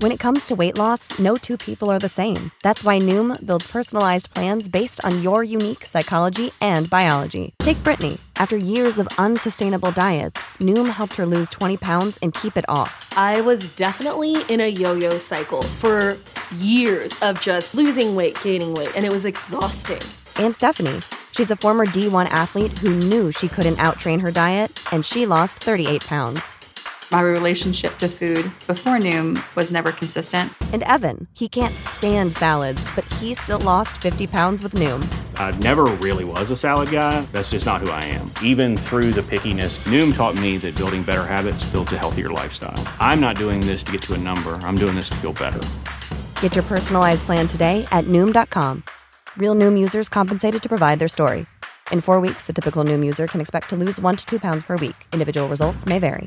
When it comes to weight loss, no two people are the same. That's why Noom builds personalized plans based on your unique psychology and biology. Take Brittany. After years of unsustainable diets, Noom helped her lose 20 pounds and keep it off. I was definitely in a yo yo cycle for years of just losing weight, gaining weight, and it was exhausting. And Stephanie. She's a former D1 athlete who knew she couldn't outtrain her diet, and she lost 38 pounds. My relationship to food before Noom was never consistent. And Evan, he can't stand salads, but he still lost 50 pounds with Noom. I never really was a salad guy. That's just not who I am. Even through the pickiness, Noom taught me that building better habits builds a healthier lifestyle. I'm not doing this to get to a number, I'm doing this to feel better. Get your personalized plan today at Noom.com. Real Noom users compensated to provide their story. In four weeks, the typical Noom user can expect to lose one to two pounds per week. Individual results may vary.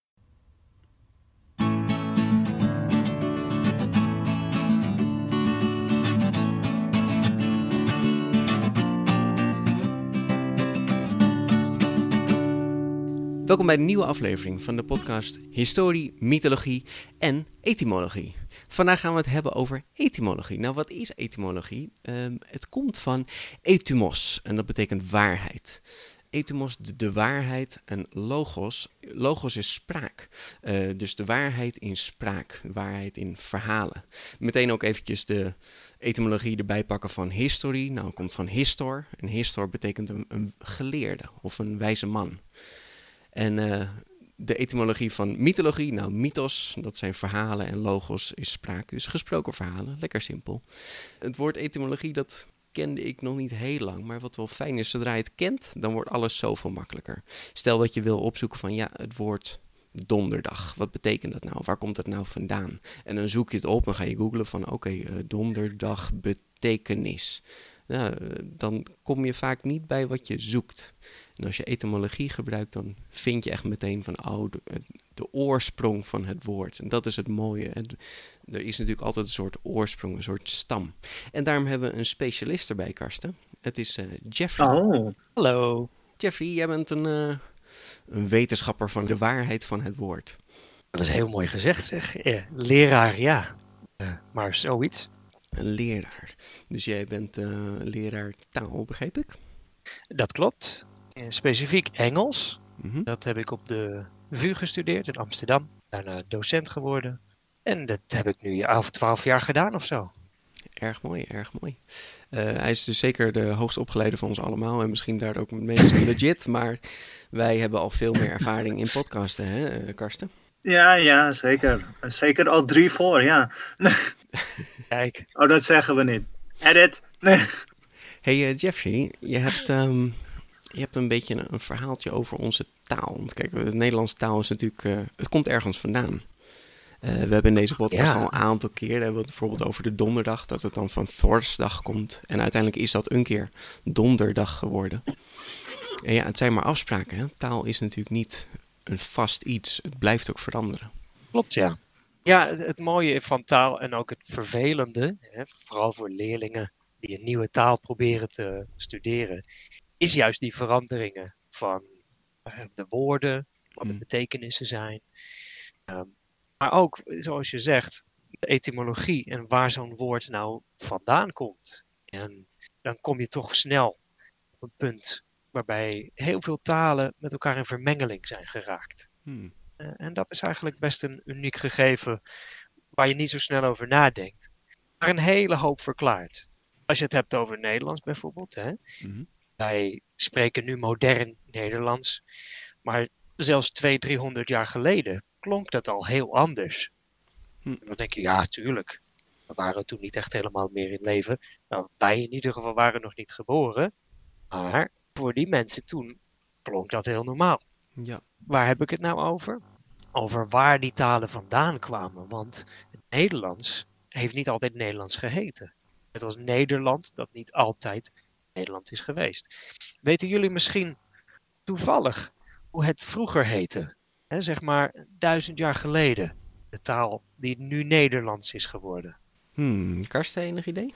Welkom bij een nieuwe aflevering van de podcast Historie, Mythologie en Etymologie. Vandaag gaan we het hebben over etymologie. Nou, wat is etymologie? Ehm, het komt van etymos en dat betekent waarheid. Etymos, de, de waarheid en logos. Logos is spraak. Eh, dus de waarheid in spraak, waarheid in verhalen. Meteen ook eventjes de etymologie erbij pakken van history. Nou, komt van histor. En histor betekent een geleerde of een wijze man. En uh, de etymologie van mythologie, nou mythos, dat zijn verhalen en logos is spraak. Dus gesproken verhalen, lekker simpel. Het woord etymologie, dat kende ik nog niet heel lang. Maar wat wel fijn is, zodra je het kent, dan wordt alles zoveel makkelijker. Stel dat je wil opzoeken van ja, het woord donderdag. Wat betekent dat nou? Waar komt dat nou vandaan? En dan zoek je het op en ga je googlen van oké, uh, donderdag betekenis. Nou, dan kom je vaak niet bij wat je zoekt. En als je etymologie gebruikt, dan vind je echt meteen van oh, de, de oorsprong van het woord. En dat is het mooie. Er is natuurlijk altijd een soort oorsprong, een soort stam. En daarom hebben we een specialist erbij, Karsten. Het is uh, Jeffrey. Oh, hallo. Jeffrey, jij bent een, uh, een wetenschapper van de waarheid van het woord. Dat is heel mooi gezegd, zeg. Ja, leraar, ja. Uh, maar zoiets. Een leraar. Dus jij bent leraar taal, begreep ik? Dat klopt. Specifiek Engels. Mm -hmm. Dat heb ik op de VU gestudeerd in Amsterdam. Daarna docent geworden. En dat heb ik nu 11, 12 jaar gedaan of zo. Erg mooi, erg mooi. Uh, hij is dus zeker de hoogst opgeleide van ons allemaal. En misschien daar ook het meest legit. Maar wij hebben al veel meer ervaring in podcasten, hè, Karsten? Ja, ja, zeker. Zeker al drie voor, ja. Kijk. Oh, dat zeggen we niet. Edit. Nee. Hey uh, Jeffrey, je hebt, um, je hebt een beetje een, een, verhaaltje over onze taal. Want kijk, de Nederlandse taal is natuurlijk, uh, het komt ergens vandaan. Uh, we hebben in deze podcast Ja. al een aantal keer, hebben we het bijvoorbeeld over de donderdag, dat het dan van Thorsdag komt. En uiteindelijk is dat een keer donderdag geworden. En ja, het zijn maar afspraken. Hè? Taal is natuurlijk niet een vast iets. Het blijft ook veranderen. Klopt, ja. Ja, het, mooie van taal en ook het vervelende, hè, vooral voor leerlingen die een nieuwe taal proberen te studeren, is juist die veranderingen van eh, de woorden, wat de Mm. betekenissen zijn. Ehm, maar ook, zoals je zegt, de etymologie en waar zo'n woord nou vandaan komt. En dan kom je toch snel op een punt waarbij heel veel talen met elkaar in vermengeling zijn geraakt. Hmm. Eh, en dat is eigenlijk best een uniek gegeven waar je niet zo snel over nadenkt, maar een hele hoop verklaart. Als je het hebt over Nederlands bijvoorbeeld, hè? Mhm. wij spreken nu modern Nederlands, maar zelfs 200, 300 jaar geleden klonk dat al heel anders. Hm. En dan denk je, ja, tuurlijk. We waren toen niet echt helemaal meer in leven. Nou, wij in ieder geval waren nog niet geboren. Maar voor die mensen toen klonk dat heel normaal. Ja. Waar heb ik het nou over? over waar die talen vandaan kwamen. Want het Nederlands heeft niet altijd Nederlands geheten. Het was Nederland dat niet altijd Nederland is geweest. Weten jullie misschien toevallig hoe het vroeger heette? Zeg maar duizend jaar geleden. De taal die nu Nederlands is geworden. Hmm, Karsten, enig idee?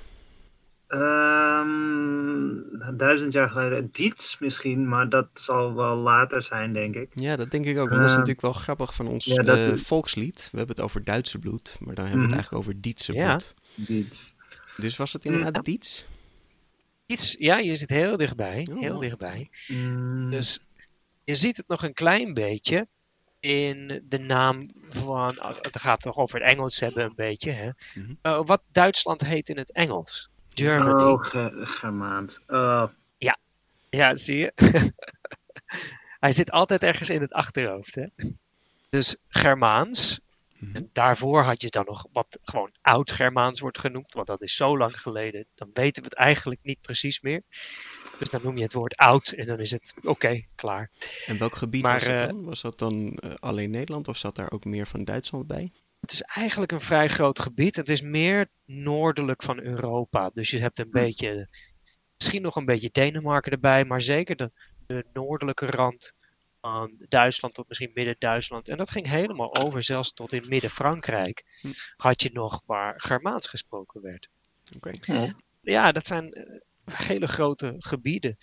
Ehm, duizend jaar geleden. Diets misschien, maar dat zal wel later zijn, denk ik. Ja, dat denk ik ook. Want dat is Ehm, natuurlijk wel grappig van ons ja, dat eh, volkslied. We hebben het over Duitse bloed, maar dan hebben we Mhm. het eigenlijk over Dietse Ja. bloed. Diets. Dus was het Mm. inderdaad Diets? Iets, ja, je zit heel dichtbij. Oh, Heel dichtbij. Mm, Dus je ziet het nog een klein beetje in de naam van. ah, Het gaat toch over het Engels hebben, een beetje. Hè? Mhm. Eh, wat Duitsland heet in het Engels. Germany. Oh, Ge- Germaans. Oh, Ja, zie je? Hij zit altijd ergens in het achterhoofd. Hè? Dus Germaans. Mhm. En daarvoor had je dan nog wat gewoon oud-Germaans wordt genoemd. Want dat is zo lang geleden. Dan weten we het eigenlijk niet precies meer. Dus dan noem je het woord oud en dan is het oké, klaar. En welk gebied Maar, was dat eh, dan? Was dat dan eh, alleen Nederland of zat daar ook meer van Duitsland bij? Het is eigenlijk een vrij groot gebied. Het is meer noordelijk van Europa. Dus je hebt een beetje, misschien nog een beetje Denemarken erbij, maar zeker de, de noordelijke rand van Duitsland tot misschien midden-Duitsland. En dat ging helemaal over, zelfs tot in midden-Frankrijk Hm. had je nog waar Germaans gesproken werd. Oké. Ja, dat zijn eh, hele grote gebieden.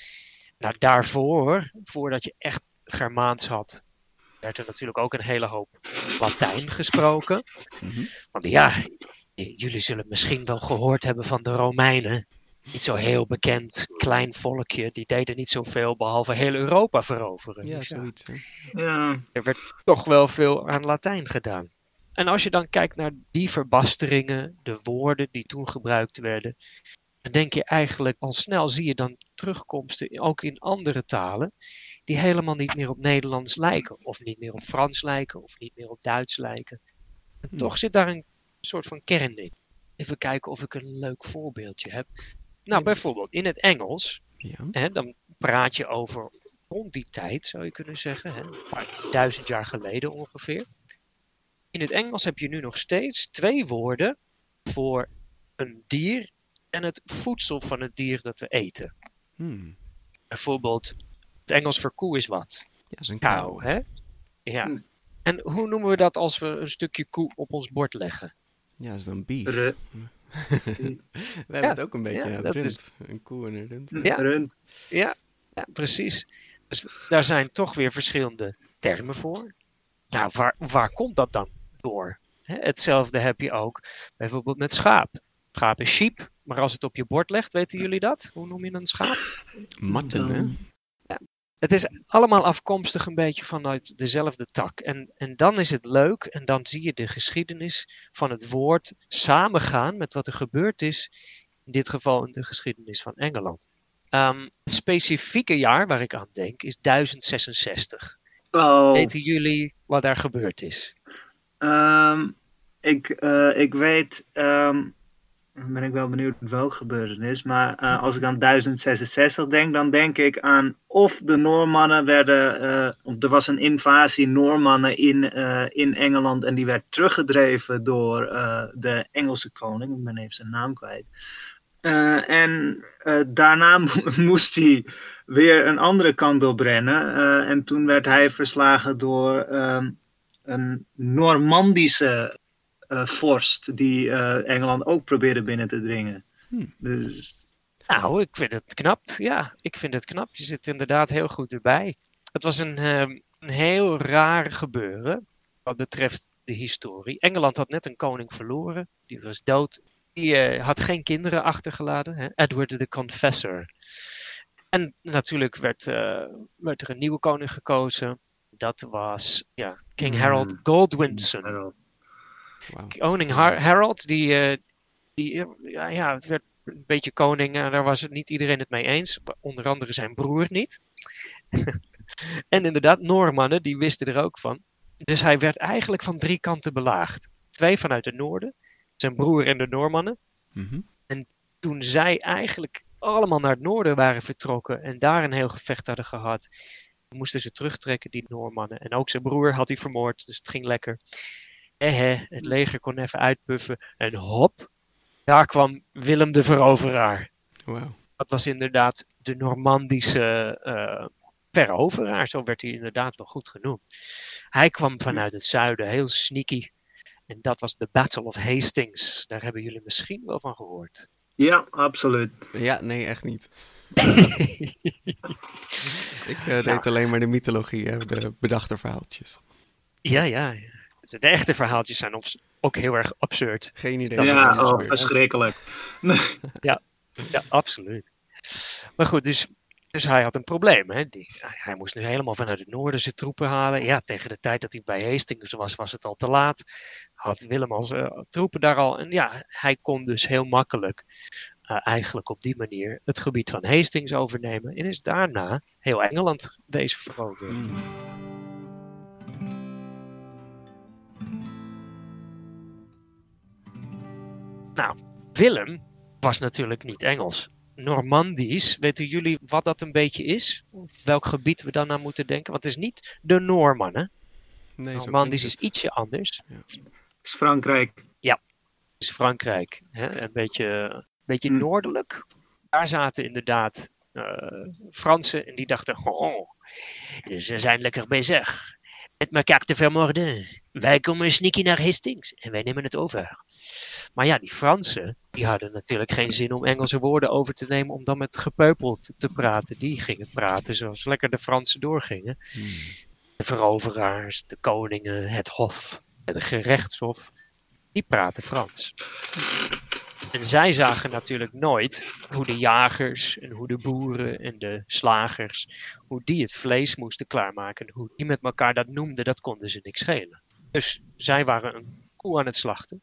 Nou, daarvoor, voordat je echt Germaans had, werd er natuurlijk ook een hele hoop Latijn gesproken. Mhm. Want ja, j- jullie zullen misschien wel gehoord hebben van de Romeinen. Niet zo heel bekend, klein volkje. Die deden niet zoveel behalve heel Europa veroveren. Ja, zoiets. Hè? ja. er werd toch wel veel aan Latijn gedaan. En als je dan kijkt naar die verbasteringen, de woorden die toen gebruikt werden, dan denk je eigenlijk al snel zie je dan terugkomsten ook in andere talen die helemaal niet meer op Nederlands lijken, of niet meer op Frans lijken, of niet meer op Duits lijken. En Hmm. toch zit daar een soort van kern in. Even kijken of ik een leuk voorbeeldje heb. Nou, Ja. bijvoorbeeld in het Engels Ja. Hè, dan praat je over rond die tijd, zou je kunnen zeggen. Hè, een paar duizend jaar geleden ongeveer. In het Engels heb je nu nog steeds twee woorden voor een dier en het voedsel van het dier dat we eten. Hmm. Bijvoorbeeld, het Engels voor koe is wat? Ja, is een Kou, kou. hè? Ja. Hm. En hoe noemen we dat als we een stukje koe op ons bord leggen? Ja, dat is dan beef. Ru- We hebben Ja, het ook een beetje ja, aan het dat rund. is- Een koe en een rund. Ja. Rund. Ja, ja, precies. Dus daar zijn toch weer verschillende termen voor. Nou, waar, waar komt dat dan door? Hè, hetzelfde heb je ook bijvoorbeeld met schaap. Schaap is sheep, maar als het op je bord legt, weten jullie dat? Hoe noem je een schaap? Matten, hè? Het is allemaal afkomstig een beetje vanuit dezelfde tak. En, en dan is het leuk en dan zie je de geschiedenis van het woord samengaan met wat er gebeurd is, in dit geval in de geschiedenis van Engeland. Ehm, het specifieke jaar waar ik aan denk is 1066. Oh, Weten jullie wat daar gebeurd is? ehm, ik, eh, ik weet, ehm, dan ben ik wel benieuwd welk gebeurtenis, maar eh, als ik aan 1066 denk, dan denk ik aan of de Noormannen werden, eh, of er was een invasie Noormannen in, eh, in Engeland en die werd teruggedreven door de Engelse koning, ik ben even zijn naam kwijt. En daarna mo- moest hij weer een andere kant op en toen werd hij verslagen door ehm, een Normandische vorst die eh, Engeland ook probeerde binnen te dringen. Hmm. Dus Nou, ik vind het knap. Ja, ik vind het knap. Je zit inderdaad heel goed erbij. Het was een, ehm, een heel raar gebeuren wat betreft de historie. Engeland had net een koning verloren. Die was dood. Die eh, had geen kinderen achtergelaten. Hè? Edward the Confessor. En natuurlijk werd, eh, werd er een nieuwe koning gekozen. Dat was ja, King Harold Hmm. Godwinson. Koning Har- Harold, die, eh, die ja, werd een beetje koning. en daar was het niet iedereen het mee eens. Onder andere zijn broer niet. en inderdaad, Noormannen, die wisten er ook van. Dus hij werd eigenlijk van drie kanten belaagd. Twee vanuit het noorden, zijn broer en de Noormannen. Mhm. Toen zij eigenlijk allemaal naar het noorden waren vertrokken en daar een heel gevecht hadden gehad, moesten ze terugtrekken, die Noormannen. En ook zijn broer had hij vermoord, dus het ging lekker. Ehe, het leger kon even uitpuffen. En hop, daar kwam Willem de Veroveraar. Wow. Dat was inderdaad de Normandische uh, veroveraar, zo werd hij inderdaad wel goed genoemd. Hij kwam vanuit het zuiden, heel sneaky. En dat was de Battle of Hastings. Daar hebben jullie misschien wel van gehoord. Ja, absoluut. Ja, nee, echt niet. ik uh, deed alleen maar de mythologie, hè, de bedachte verhaaltjes. Ja, ja. De, de echte verhaaltjes zijn ook heel erg absurd. Geen idee. Ja, oh, verschrikkelijk. ja, ja, absoluut. Maar goed, dus, dus hij had een probleem. Hè? Die, hij moest nu helemaal vanuit het noorden zijn troepen halen. Ja, tegen de tijd dat hij bij Hastings was, was het al te laat. Had Willem al zijn troepen daar al. En ja, hij kon dus heel makkelijk uh, eigenlijk op die manier het gebied van Hastings overnemen. En is daarna heel Engeland deze veroveren. Mm. Nou, Willem was natuurlijk niet Engels. Normandisch, weten jullie wat dat een beetje is? Welk gebied we dan aan moeten denken? Want het is niet de Norman, hè? Nee, Normandisch is ietsje anders. Ja. is Frankrijk. Ja, is Frankrijk. Hè? Een beetje, een beetje hm. noordelijk. Daar zaten inderdaad uh, Fransen en die dachten, oh, ze zijn lekker bezig met elkaar te vermoorden. Wij komen sneaky naar Hastings en wij nemen het over. Maar ja, die Fransen, die hadden natuurlijk geen zin om Engelse woorden over te nemen om dan met gepeupel te, praten. Die gingen praten zoals lekker de Fransen doorgingen. Hmm. De veroveraars, de koningen, het hof, het gerechtshof, die praten Frans. En zij zagen natuurlijk nooit hoe de jagers en hoe de boeren en de slagers, hoe die het vlees moesten klaarmaken. Hoe die met elkaar dat noemden, dat konden ze niks schelen. Dus zij waren een koe aan het slachten.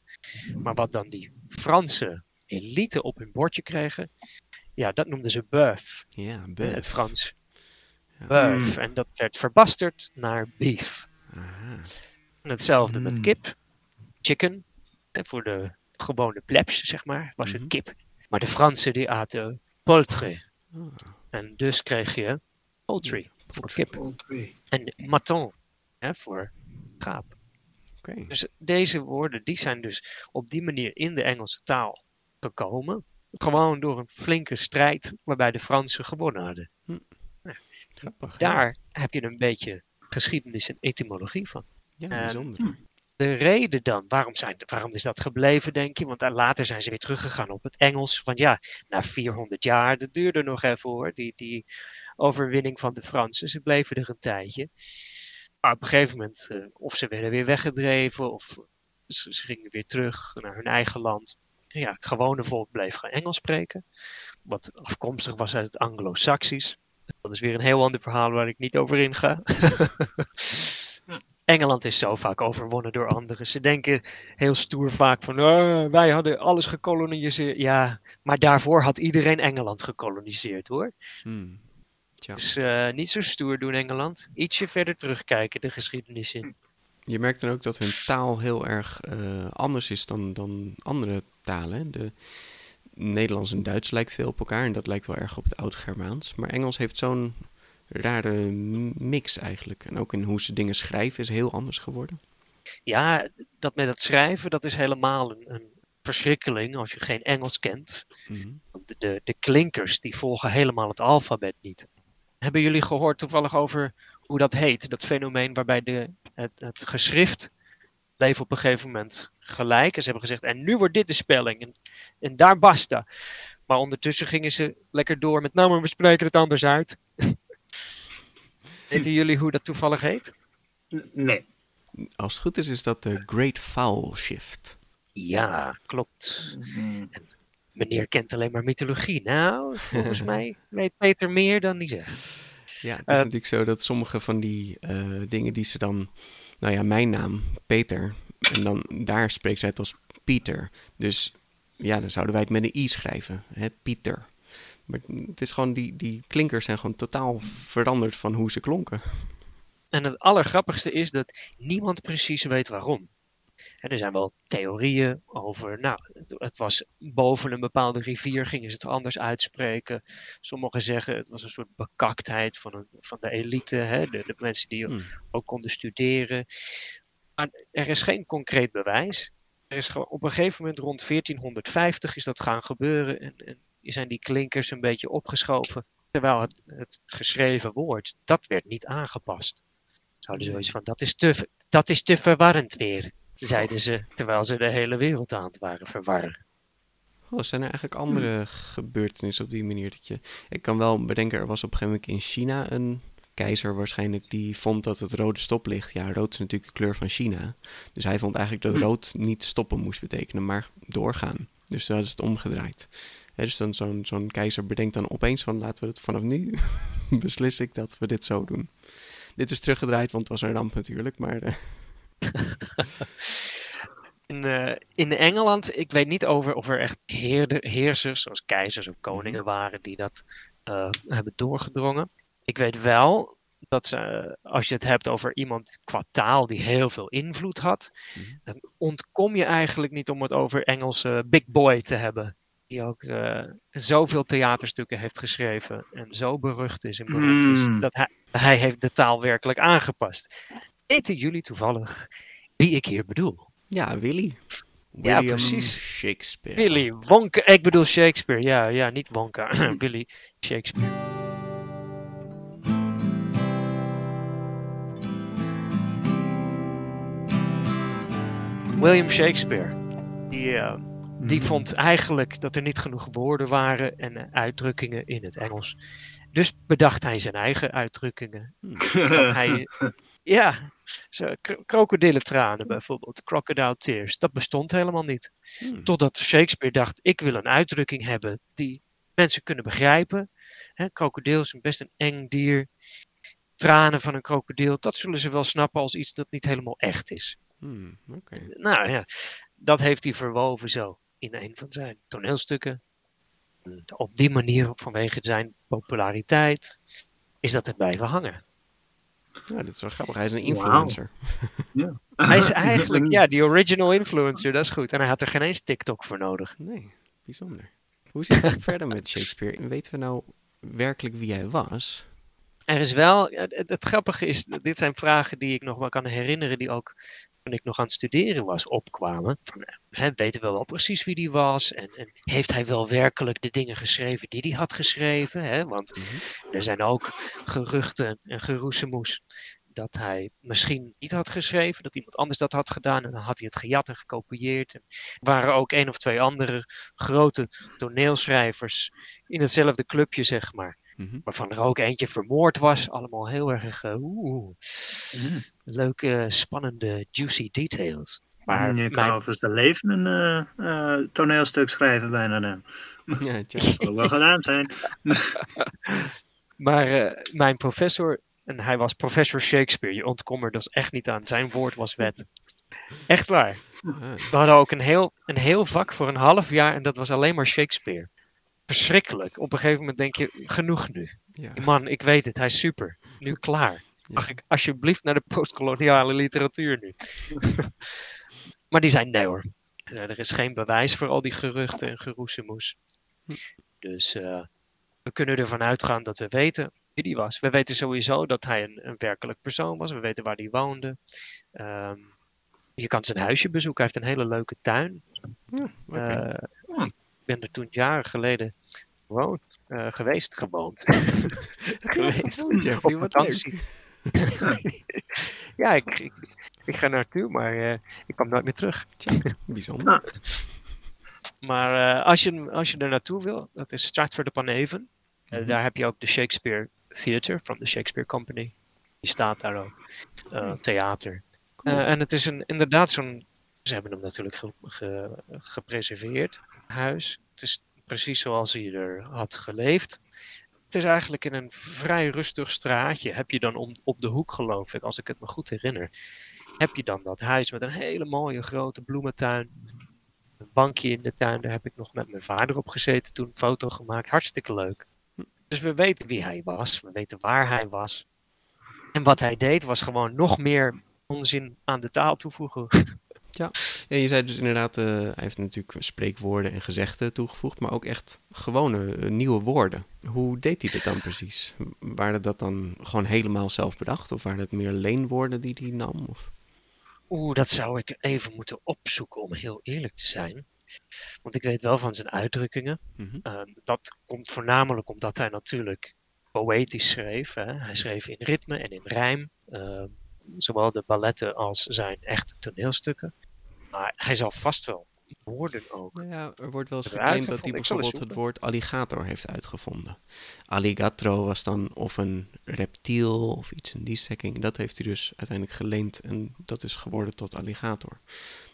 Maar wat dan die Franse elite op hun bordje kregen, ja, dat noemden ze bœuf. Ja, bœuf. Het Frans. Ja. Bœuf. En dat werd verbasterd naar beef. Aha. En hetzelfde met mm. kip, chicken. En voor de gewone plebs, zeg maar, was het mhm. kip. Maar de Fransen die aten poultry. Oh. En dus kreeg je poultry voor kip. Poultry. En maton hè, voor gaap. Dus deze woorden die zijn dus op die manier in de Engelse taal gekomen. Gewoon door een flinke strijd waarbij de Fransen gewonnen hadden. Hm. Grappig, daar heb je een beetje geschiedenis en etymologie van. Ja, bijzonder. Hm. De reden dan, waarom, zijn, waarom is dat gebleven, denk je? Want later zijn ze weer teruggegaan op het Engels. Want ja, na 400 jaar, dat duurde nog even hoor, die, die overwinning van de Fransen. Ze bleven er een tijdje. Maar op een gegeven moment, uh, of ze werden weer weggedreven, of ze, gingen weer terug naar hun eigen land. Ja, het gewone volk bleef gaan Engels spreken, wat afkomstig was uit het Anglo-Saxisch. Dat is weer een heel ander verhaal waar ik niet over inga. Engeland is zo vaak overwonnen door anderen. Ze denken heel stoer vaak van oh, wij hadden alles gekoloniseerd. Ja, maar daarvoor had iedereen Engeland gekoloniseerd hoor. Hmm. Dus uh, niet zo stoer doen Engeland. Ietsje verder terugkijken de geschiedenis in. Je merkt dan ook dat hun taal heel erg uh, anders is dan, dan andere talen. De Nederlands en Duits lijkt veel op elkaar en dat lijkt wel erg op het Oud-Germaans. Maar Engels heeft zo'n rare mix eigenlijk. En ook in hoe ze dingen schrijven is heel anders geworden. Ja, dat met het schrijven, dat is helemaal een, een verschrikkeling als je geen Engels kent. Mm -hmm. de, de, de klinkers die volgen helemaal het alfabet niet. Hebben jullie gehoord toevallig over hoe dat heet? Dat fenomeen waarbij de, het, het geschrift bleef op een gegeven moment gelijk. En ze hebben gezegd, en nu wordt dit de spelling. En, en daar basta. Maar ondertussen gingen ze lekker door met, nou, maar we spreken het anders uit. Weten jullie hoe dat toevallig heet? Nee. Als het goed is, is dat de Great Foul Shift. Ja, klopt. Mm meneer kent alleen maar mythologie. Nou, volgens mij weet Peter meer dan hij zegt. Ja, het is uh, natuurlijk zo dat sommige van die uh, dingen die ze dan... Nou ja, mijn naam, Peter. En dan daar spreekt zij het als Pieter. Dus ja, dan zouden wij het met een i schrijven. Hè? Pieter. Maar het is gewoon, die, die klinkers zijn gewoon totaal veranderd van hoe ze klonken. En het allergrappigste is dat niemand precies weet waarom. En er zijn wel theorieën over, nou, het, was boven een bepaalde rivier, gingen ze het anders uitspreken. Sommigen zeggen het was een soort bekaktheid van, een, van de elite, hè, de, de mensen die Hmm. ook konden studeren. Maar er is geen concreet bewijs. Er is op een gegeven moment rond 1450 is dat gaan gebeuren en, en zijn die klinkers een beetje opgeschoven. Terwijl het, het geschreven woord, dat werd niet aangepast. Ze hadden zoiets van, dat is te, dat is te verwarrend weer, zeiden ze, terwijl ze de hele wereld aan het waren verwarren. Oh, zijn er eigenlijk andere gebeurtenissen op die manier dat je... Ik kan wel bedenken, er was op een gegeven moment in China een keizer waarschijnlijk die vond dat het rode stoplicht... Ja, rood is natuurlijk de kleur van China. Dus hij vond eigenlijk dat rood niet stoppen moest betekenen, maar doorgaan. Dus hadden ze het omgedraaid. Dus dan zo'n zo'n keizer bedenkt dan opeens van laten we het vanaf nu beslis ik dat we dit zo doen. Dit is teruggedraaid, want het was een ramp natuurlijk, maar... eh, In, eh, in Engeland, ik weet niet over of er echt heerde, heersers, zoals keizers of koningen waren, die dat eh, hebben doorgedrongen. Ik weet wel dat ze, eh, als je het hebt over iemand qua taal die heel veel invloed had, dan ontkom je eigenlijk niet om het over Engelse Big Boy te hebben. Die ook eh, zoveel theaterstukken heeft geschreven en zo berucht is en is, Mm. dat hij, hij heeft de taal werkelijk aangepast. Weten jullie toevallig wie ik hier bedoel? Ja, Willy. Ja, William precies. Shakespeare. Willy Wonka. Ik bedoel Shakespeare. Ja, ja niet Wonka. Willy Shakespeare. William Shakespeare. Die, eh, die vond eigenlijk dat er niet genoeg woorden waren en eh, uitdrukkingen in het Engels. Dus bedacht hij zijn eigen uitdrukkingen. Dat hij, ja, krokodillentranen bijvoorbeeld, crocodile tears, dat bestond helemaal niet. Hmm. Totdat Shakespeare dacht, ik wil een uitdrukking hebben die mensen kunnen begrijpen. Hè, krokodil is best een eng dier. Tranen van een krokodil, dat zullen ze wel snappen als iets dat niet helemaal echt is. Hmm. Nou ja, dat heeft hij verwoven zo in een van zijn toneelstukken. En Op die manier, vanwege zijn populariteit, is dat er blijven hangen. Ja, dit is wel grappig. Hij is een influencer. Hij is eigenlijk, ja, die original influencer, dat is goed. En hij had er geen eens TikTok voor nodig. Nee, bijzonder. Hoe zit het verder met Shakespeare? Weten we nou werkelijk wie hij was? Er is wel, het grappige is, dit zijn vragen die ik nog wel kan herinneren, die ook toen ik nog aan het studeren was opkwamen. Van, hè, weten we wel precies wie die was? En, en heeft hij wel werkelijk de dingen geschreven die hij had geschreven? Hè? Want er zijn ook geruchten en geroezemoes dat hij misschien niet had geschreven, dat iemand anders dat had gedaan en dan had hij het gejat en gekopieerd. En er waren ook één of twee andere grote toneelschrijvers in hetzelfde clubje, zeg maar Mhm. waarvan er ook eentje vermoord was. Allemaal heel erg uh, oeh, leuke, spannende, juicy details. Maar je kan mijn, over zijn leven een eh, eh, toneelstuk schrijven bijna dan. Ja, tja. Dat zal wel gedaan zijn. maar eh, mijn professor, en hij was professor Shakespeare, je ontkom er dus echt niet aan. Zijn woord was wet. Echt waar. We hadden ook een heel, een heel vak voor een half jaar en dat was alleen maar Shakespeare. Verschrikkelijk. Op een gegeven moment denk je, genoeg nu. ja. Man, ik weet het, hij is super. Nu klaar. Mag ik alsjeblieft naar de postkoloniale literatuur nu? maar die zijn nee hoor. Eh, Er is geen bewijs voor al die geruchten en geroezemoes. Dus eh, we kunnen ervan uitgaan dat we weten wie die was. We weten sowieso dat hij een, een werkelijk persoon was. We weten waar hij woonde. Ehm, je kan zijn huisje bezoeken. Hij heeft een hele leuke tuin. Ik ben er toen jaren geleden gewoon, eh, geweest, gewoond. geweest. Oh, Jeffrey, op vakantie. ja, ik, ik, ik ga naartoe, maar eh, ik kwam nooit meer terug. Bijzonder. Maar eh, als, je, als je er naartoe wil, dat is Stratford upon Avon. Eh, Mhm. daar heb je ook de Shakespeare Theatre from the Shakespeare Company. Die staat daar ook. Eh, theater. Cool. En het is een, inderdaad zo'n. Ze hebben hem natuurlijk ge, ge- gepreserveerd, het huis. Het is precies zoals hij er had geleefd. Het is eigenlijk in een vrij rustig straatje. Heb je dan om, op de hoek, geloof ik, als ik het me goed herinner. Heb je dan dat huis met een hele mooie grote bloementuin. Een bankje in de tuin, daar heb ik nog met mijn vader op gezeten toen, een foto gemaakt. Hartstikke leuk. Dus we weten wie hij was, we weten waar hij was. En wat hij deed was gewoon nog meer onzin aan de taal toevoegen. Ja, en je zei dus inderdaad, uh, hij heeft natuurlijk spreekwoorden en gezegden toegevoegd, maar ook echt gewone uh, nieuwe woorden. Hoe deed hij dat dan precies? Waren dat dan gewoon helemaal zelf bedacht of waren het meer leenwoorden die hij nam? Of? Oeh, dat zou ik even moeten opzoeken om heel eerlijk te zijn. Want ik weet wel van zijn uitdrukkingen. Mhm. Uh, dat komt voornamelijk omdat hij natuurlijk poëtisch schreef. Hè. Hij schreef in ritme en in rijm. Uh, zowel de balletten als zijn echte toneelstukken. Maar hij zal vast wel woorden ook. Nou ja, er wordt wel eens geclaimd dat hij bijvoorbeeld het woord alligator heeft uitgevonden. Alligatro was dan of een reptiel of iets in die strekking. Dat heeft hij dus uiteindelijk geleend en dat is geworden tot alligator.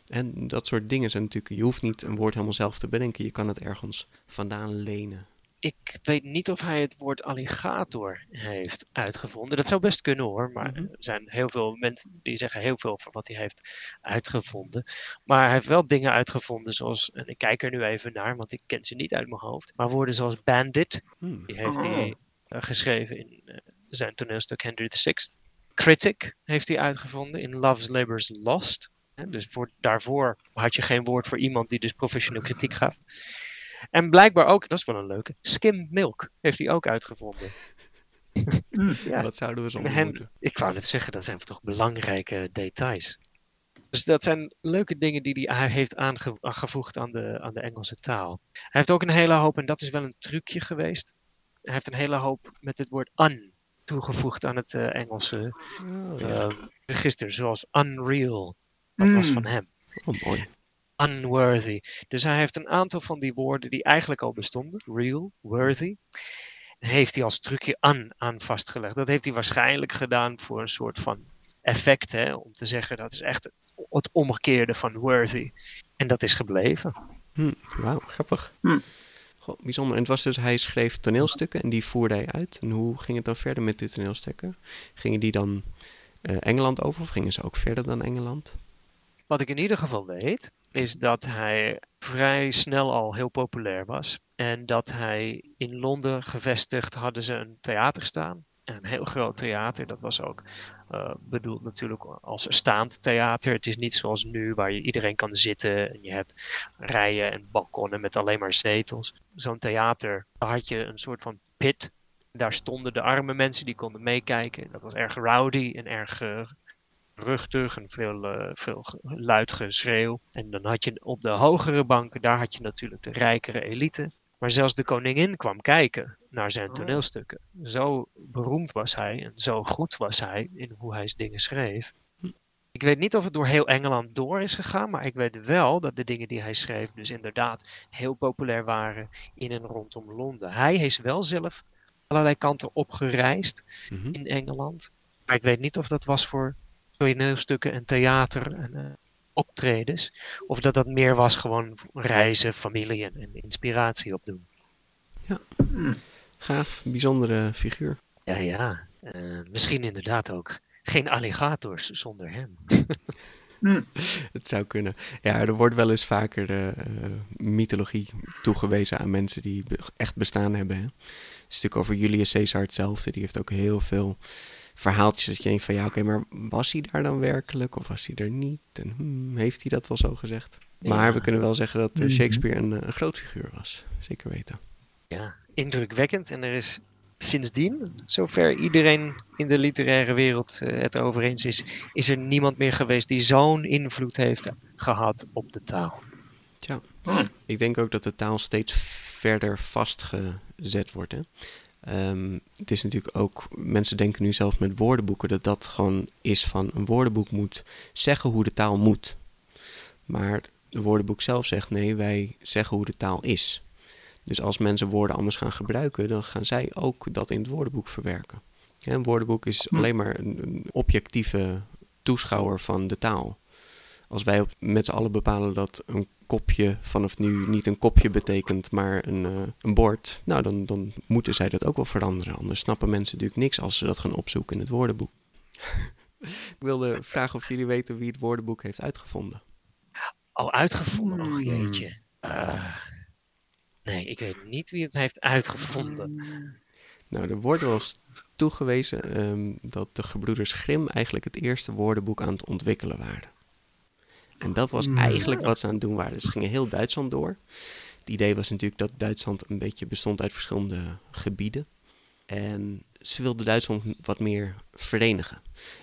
En dat soort dingen zijn natuurlijk, je hoeft niet een woord helemaal zelf te bedenken. Je kan het ergens vandaan lenen. Ik weet niet of hij het woord alligator heeft uitgevonden. Dat zou best kunnen hoor, maar Mhm. er zijn heel veel mensen die zeggen heel veel van wat hij heeft uitgevonden. Maar hij heeft wel dingen uitgevonden zoals, en ik kijk er nu even naar, want ik ken ze niet uit mijn hoofd. Maar woorden zoals bandit, Hmm. die heeft hij uh, geschreven in uh, zijn toneelstuk Henry VI. Critic heeft hij uitgevonden in Love's Labour's Lost. Hè, dus voor, daarvoor had je geen woord voor iemand die dus professioneel kritiek gaf. En blijkbaar ook, dat is wel een leuke, skim milk heeft hij ook uitgevonden. ja. Wat zouden we zonder En moeten? Ik wou net zeggen, dat zijn toch belangrijke details. Dus dat zijn leuke dingen die hij heeft aange aangevoegd aan de, aan de Engelse taal. Hij heeft ook een hele hoop, en dat is wel een trucje geweest. Hij heeft een hele hoop met het woord un toegevoegd aan het uh, Engelse Oh, ja. uh, register, zoals unreal. Dat was Mm. van hem. Oh, mooi. Unworthy. Dus hij heeft een aantal van die woorden die eigenlijk al bestonden, real, worthy, heeft hij als trucje un aan vastgelegd. Dat heeft hij waarschijnlijk gedaan voor een soort van effect, hè, om te zeggen dat is echt het omgekeerde van worthy. En dat is gebleven. Hm, Wauw, grappig. Hm. Goh, bijzonder. En het was dus, hij schreef toneelstukken en die voerde hij uit. En hoe ging het dan verder met die toneelstukken? Gingen die dan uh, Engeland over of gingen ze ook verder dan Engeland? Wat ik in ieder geval weet, is dat hij vrij snel al heel populair was. En dat hij in Londen gevestigd hadden ze een theater staan. Een heel groot theater. Dat was ook uh, bedoeld natuurlijk als staand theater. Het is niet zoals nu waar je iedereen kan zitten. En je hebt rijen en balkonnen met alleen maar zetels. Zo'n theater, had je een soort van pit. Daar stonden de arme mensen die konden meekijken. Dat was erg rowdy en erg uh, ruchtig en veel, uh, veel luid geschreeuw. En dan had je op de hogere banken, daar had je natuurlijk de rijkere elite. Maar zelfs de koningin kwam kijken naar zijn toneelstukken. Zo beroemd was hij en zo goed was hij in hoe hij dingen schreef. Ik weet niet of het door heel Engeland door is gegaan, maar ik weet wel dat de dingen die hij schreef dus inderdaad heel populair waren in en rondom Londen. Hij is wel zelf allerlei kanten opgereisd mm -hmm. in Engeland. Maar ik weet niet of dat was voor toneelstukken en theater en uh, optredens. Of dat dat meer was gewoon reizen, familie en, en inspiratie opdoen. Ja, gaaf, bijzondere figuur. Ja, ja. Uh, misschien inderdaad ook geen alligators zonder hem. Hmm. Het zou kunnen. Ja, er wordt wel eens vaker uh, mythologie toegewezen aan mensen die echt bestaan hebben. Hè? Het is natuurlijk over Julius Caesar hetzelfde. Die heeft ook heel veel verhaaltjes dat je denkt van ja, oké, okay, maar was hij daar dan werkelijk of was hij er niet? En hmm, heeft hij dat wel zo gezegd? Maar Ja. we kunnen wel zeggen dat uh, Shakespeare een, een groot figuur was. Zeker weten. Ja, indrukwekkend. En er is sindsdien, zover iedereen in de literaire wereld uh, het over eens is, is er niemand meer geweest die zo'n invloed heeft gehad op de taal. Tja, ik denk ook dat de taal steeds verder vastgezet wordt. Hè? Um, het is natuurlijk ook, mensen denken nu zelfs met woordenboeken dat dat gewoon is van een woordenboek moet zeggen hoe de taal moet. Maar het woordenboek zelf zegt nee, wij zeggen hoe de taal is. Dus als mensen woorden anders gaan gebruiken, dan gaan zij ook dat in het woordenboek verwerken. Ja, een woordenboek is alleen maar een, een objectieve toeschouwer van de taal. Als wij op, met z'n allen bepalen dat een kopje vanaf nu niet een kopje betekent, maar een, uh, een bord, nou dan, dan moeten zij dat ook wel veranderen. Anders snappen mensen natuurlijk niks als ze dat gaan opzoeken in het woordenboek. Ik wilde vragen of jullie weten wie het woordenboek heeft uitgevonden. Oh, uitgevonden? Oh jeetje. Uh, nee, ik weet niet wie het heeft uitgevonden. Nou, er wordt wel eens toegewezen um, dat de gebroeders Grimm eigenlijk het eerste woordenboek aan het ontwikkelen waren. En dat was eigenlijk wat ze aan het doen waren. Ze gingen heel Duitsland door. Het idee was natuurlijk dat Duitsland een beetje bestond uit verschillende gebieden. En ze wilden Duitsland wat meer verenigen.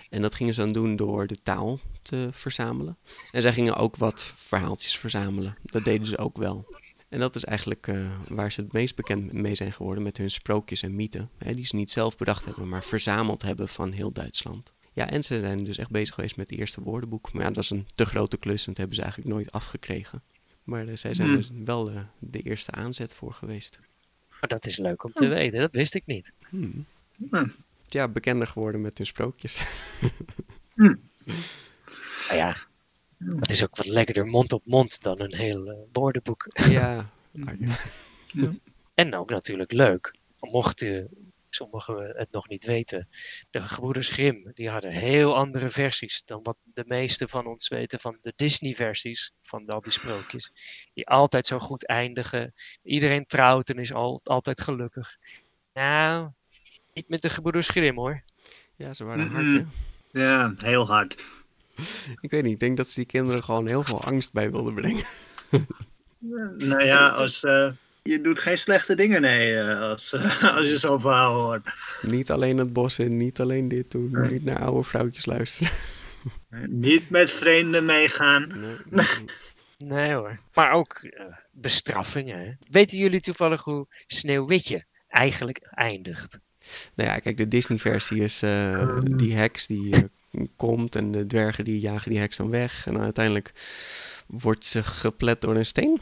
En dat gingen ze dan doen door de taal te verzamelen. En zij gingen ook wat verhaaltjes verzamelen. Dat deden ze ook wel. En dat is eigenlijk uh, waar ze het meest bekend mee zijn geworden met hun sprookjes en mythen. Hè, die ze niet zelf bedacht hebben, maar verzameld hebben van heel Duitsland. Ja, en ze zijn dus echt bezig geweest met het eerste woordenboek. Maar ja, dat is een te grote klus en dat hebben ze eigenlijk nooit afgekregen. Maar uh, zij zijn Hmm. dus wel uh, de eerste aanzet voor geweest. Maar dat is leuk om te weten, dat wist ik niet. Hmm. Hmm. Ja, bekender geworden met hun sprookjes. Nou ja, het is ook wat lekkerder mond op mond dan een heel eh, woordenboek. ja. Ah, ja. En ook natuurlijk leuk, mochten sommigen het nog niet weten. De gebroeders Grimm, die hadden heel andere versies dan wat de meeste van ons weten van de Disney-versies van al die sprookjes. Die altijd zo goed eindigen. Iedereen trouwt en is al, altijd gelukkig. Nou, niet met de gebroeders Grimm hoor. ja, ze waren hard, hè? Ja, heel hard. Ik weet niet, ik denk dat ze die kinderen gewoon heel veel angst bij wilden brengen. Nou ja, als, eh, je doet geen slechte dingen, nee, eh, als, eh, als je zo'n verhaal hoort. Niet alleen het bos in, niet alleen dit doen, niet naar oude vrouwtjes luisteren. Niet met vreemden meegaan. Nee, nee, nee. Nee hoor. Maar ook eh, bestraffingen. Hè? Weten jullie toevallig hoe Sneeuwwitje eigenlijk eindigt? Nou ja, kijk, de Disney-versie is eh, die heks die komt en de dwergen die jagen die heks dan weg. En dan uiteindelijk wordt ze geplet door een steen.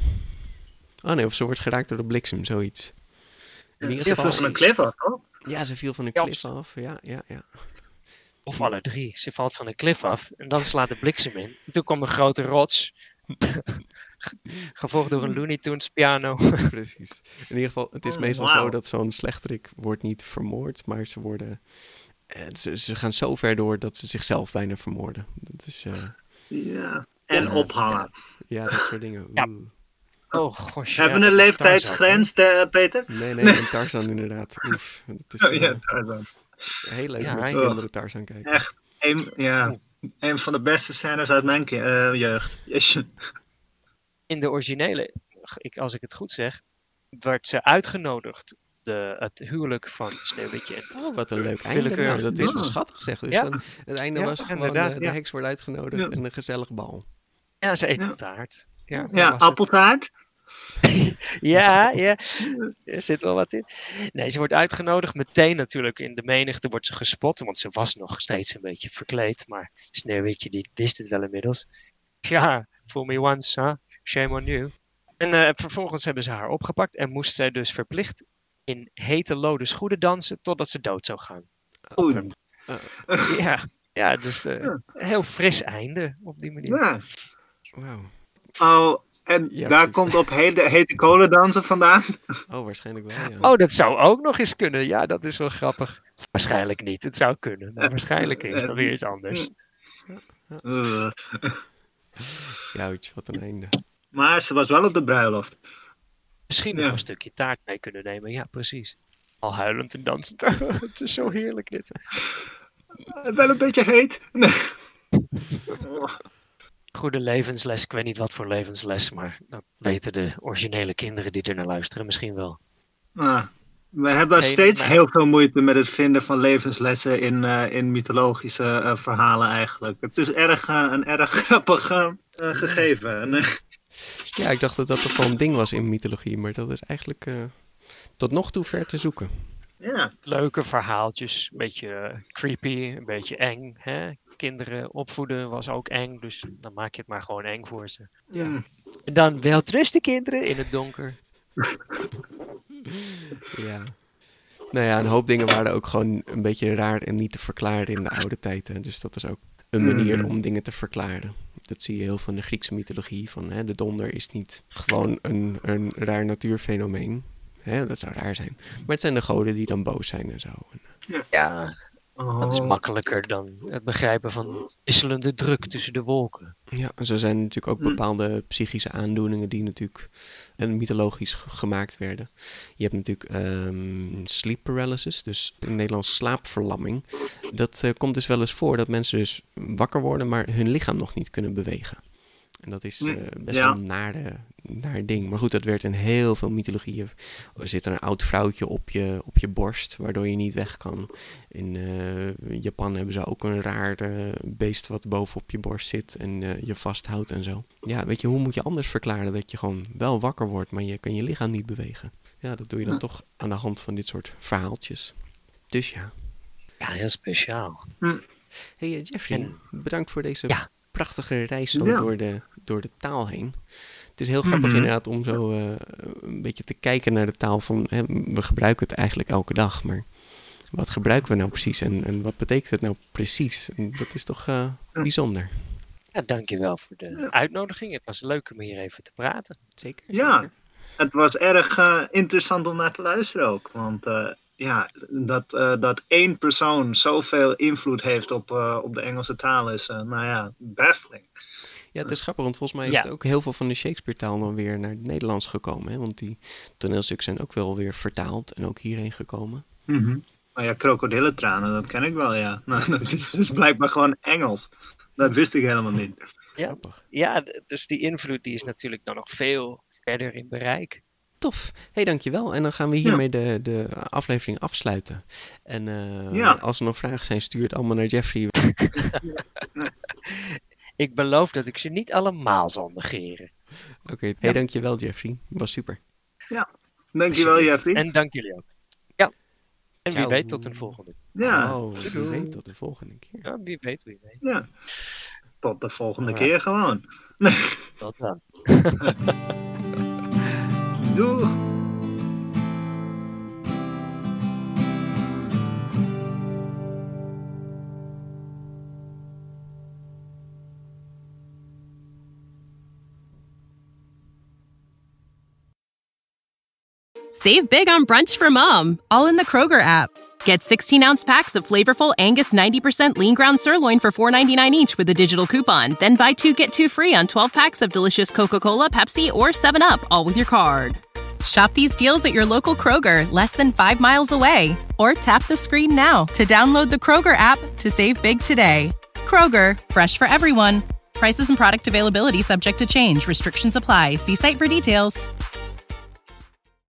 Oh nee, of ze wordt geraakt door de bliksem, zoiets. In ieder geval, valt van een klif af, toch? ja, ze viel van een Ja, klif af. Ja, ja, ja. Of alle drie. Ze valt van een klif af en dan slaat de bliksem in. En toen kwam een grote rots. Gevolgd door een Looney Tunes piano. Precies. In ieder geval, het is Oh, meestal zo dat zo'n slechterik wordt niet vermoord, maar ze worden... eh, Ze, ze gaan zo ver door dat ze zichzelf bijna vermoorden. Dat is, eh, Ja. En Ja, ophangen. ja, dat soort dingen. Ja. Oh gosh. Hebben we een Tarzan, leeftijdsgrens, eh, Peter? Nee, nee, en Tarzan inderdaad. Oef, het is Oh, eh, ja, Tarzan. heel leuk Ja, met hij- kinderen Tarzan kijken. Echt, een, ja, een van de beste scènes uit mijn eh, jeugd. In de originele, ik, als ik het goed zeg, werd ze uitgenodigd. De, het huwelijk van Sneeuwwitje en Oh, wat een leuk einde. Nou, dat is wel schattig zeg. Dus Ja. dan, het einde Ja, was gewoon eh, de ja. heks wordt uitgenodigd Ja. en een gezellig bal. Ja, ze eten Ja. taart. Ja, Ja, appeltaart. Ja, ja, er zit wel wat in. Nee, ze wordt uitgenodigd. Meteen natuurlijk in de menigte wordt ze gespot. Want ze was nog steeds een beetje verkleed. Maar Sneeuwwitje die wist het wel inmiddels. Ja, fool me once, huh? shame on you. En eh, vervolgens hebben ze haar opgepakt. En moest zij dus verplicht in hete lode schoenen dansen. Totdat ze dood zou gaan. Oei. Ja, ja dus eh, heel fris einde op die manier. Ja. Wauw. Oh, en Ja, daar precies. komt op hete, hete kolen dansen vandaan. Oh, waarschijnlijk wel, ja. Oh, dat zou ook nog eens kunnen. Ja, dat is wel grappig. Waarschijnlijk niet. Het zou kunnen. Maar waarschijnlijk is dat weer iets anders. Uh, Jouwtje, wat een einde. maar ze was wel op de bruiloft. Misschien nog Ja. een stukje taart mee kunnen nemen. Ja, precies. Al huilend en dansend. het is zo heerlijk dit. Eh, wel een beetje heet. Nee. Goede levensles. Ik weet niet wat voor levensles. Maar dat weten de originele kinderen die er naar luisteren misschien wel. Ah, we hebben Geen- steeds maar- heel veel moeite met het vinden van levenslessen in, eh, in mythologische eh, verhalen eigenlijk. Het is erg, eh, een erg grappig gegeven. En, Ja, ik dacht dat dat toch wel een ding was in mythologie, maar dat is eigenlijk eh, tot nog toe ver te zoeken. ja. Leuke verhaaltjes. Een beetje creepy. Een beetje eng. Hè? Kinderen opvoeden was ook eng. Dus dan maak je het maar gewoon eng voor ze. Mm. En dan wel rusten kinderen in het donker. Ja. Nou ja, een hoop dingen waren ook gewoon een beetje raar en niet te verklaren in de oude tijd. Hè. Dus dat is ook een manier Mhm. om dingen te verklaren. Dat zie je heel van de Griekse mythologie. Van, hè, de donder is niet gewoon een, een raar natuurfenomeen. Hè, dat zou raar zijn. Maar het zijn de goden die dan boos zijn en zo. Ja, dat is Oh. makkelijker dan het begrijpen van wisselende druk tussen de wolken. Ja, en zo zijn er natuurlijk ook Hm. bepaalde psychische aandoeningen die natuurlijk eh, mythologisch gemaakt werden. Je hebt natuurlijk ehm, sleep paralysis, dus in Nederlands slaapverlamming. Dat eh, komt dus wel eens voor dat mensen dus wakker worden, maar hun lichaam nog niet kunnen bewegen. En dat is Hm, eh, best ja. wel een nare, naar ding. Maar goed, dat werd in heel veel mythologieën. Er zit een oud vrouwtje op je, op je borst, waardoor je niet weg kan. In eh, Japan hebben ze ook een raar eh, beest wat bovenop je borst zit en eh, je vasthoudt en zo. Ja, weet je, hoe moet je anders verklaren dat je gewoon wel wakker wordt, maar je kan je lichaam niet bewegen? Ja, dat doe je dan Ja. toch aan de hand van dit soort verhaaltjes. Dus ja. Ja, heel speciaal. Hey eh, Jeffrey, En- bedankt voor deze Ja. Prachtige reis zo Ja. door, de, door de taal heen. Het is heel grappig Mhm. inderdaad om zo eh, een beetje te kijken naar de taal van... Hè, we gebruiken het eigenlijk elke dag, maar wat gebruiken we nou precies en, en wat betekent het nou precies? En dat is toch eh, bijzonder. Ja, dankjewel voor de uitnodiging. Het was leuk om hier even te praten. Zeker? Ja. Het was erg eh, interessant om naar te luisteren ook. Want eh, ja, dat, eh, dat één persoon zoveel invloed heeft op, eh, op de Engelse taal is, eh, nou ja, baffling. Ja, het is grappig, want volgens mij is Ja. het ook heel veel van de Shakespeare-taal dan weer naar het Nederlands gekomen. Hè? Want die toneelstukken zijn ook wel weer vertaald en ook hierheen gekomen. Maar ja, krokodillentranen, dat ken ik wel, ja. Nou, dat is dus blijkbaar gewoon Engels. Dat wist ik helemaal niet. Ja, Grappig. ja dus die invloed die is natuurlijk dan nog veel verder in bereik. Tof. hey, dankjewel. En dan gaan we hiermee de, de aflevering afsluiten. En eh, Ja. als er nog vragen zijn, stuur het allemaal naar Jeffrey. Ik beloof dat ik ze niet allemaal zal negeren. Oké, hey, dankjewel Jeffrey. Was super. Dankjewel, Alsjeblieft. Jeffrey. En dank jullie ook. Ja. En wie weet tot een volgende. Ja, Oh, wie weet tot de volgende keer. Ja, wie weet, wie weet. ja. Tot de volgende keer gewoon. Tot dan. Doei. Save big on brunch for mom, all in the Kroger app. Get 16 ounce packs of flavorful Angus 90% lean ground sirloin for $4.99 each with a digital coupon. Then buy two get two free on 12 packs of delicious Coca Cola, Pepsi, or 7UP, all with your card. Shop these deals at your local Kroger, less than five miles away. Or tap the screen now to download the Kroger app to save big today. Kroger, fresh for everyone. Prices and product availability subject to change. Restrictions apply. See site for details.